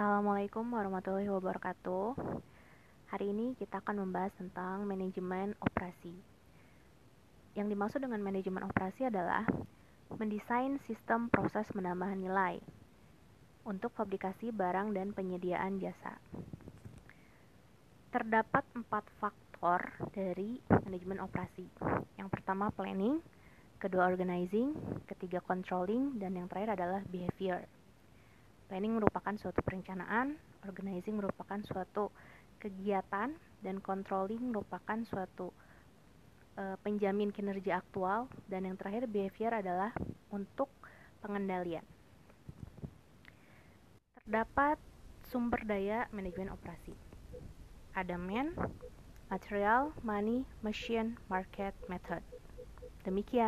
Assalamualaikum warahmatullahi wabarakatuh. Hari ini kita akan membahas tentang manajemen operasi. Yang dimaksud dengan manajemen operasi adalah mendesain sistem proses menambah nilai untuk fabrikasi barang dan penyediaan jasa. Terdapat empat faktor dari manajemen operasi. Yang pertama planning, kedua organizing, ketiga controlling, dan yang terakhir adalah behavior. Planning merupakan suatu perencanaan, organizing merupakan suatu kegiatan, dan controlling merupakan suatu e, penjamin kinerja aktual, dan yang terakhir behavior adalah untuk pengendalian. Terdapat sumber daya manajemen operasi. Ada man, material, money, machine, market, method. Demikian.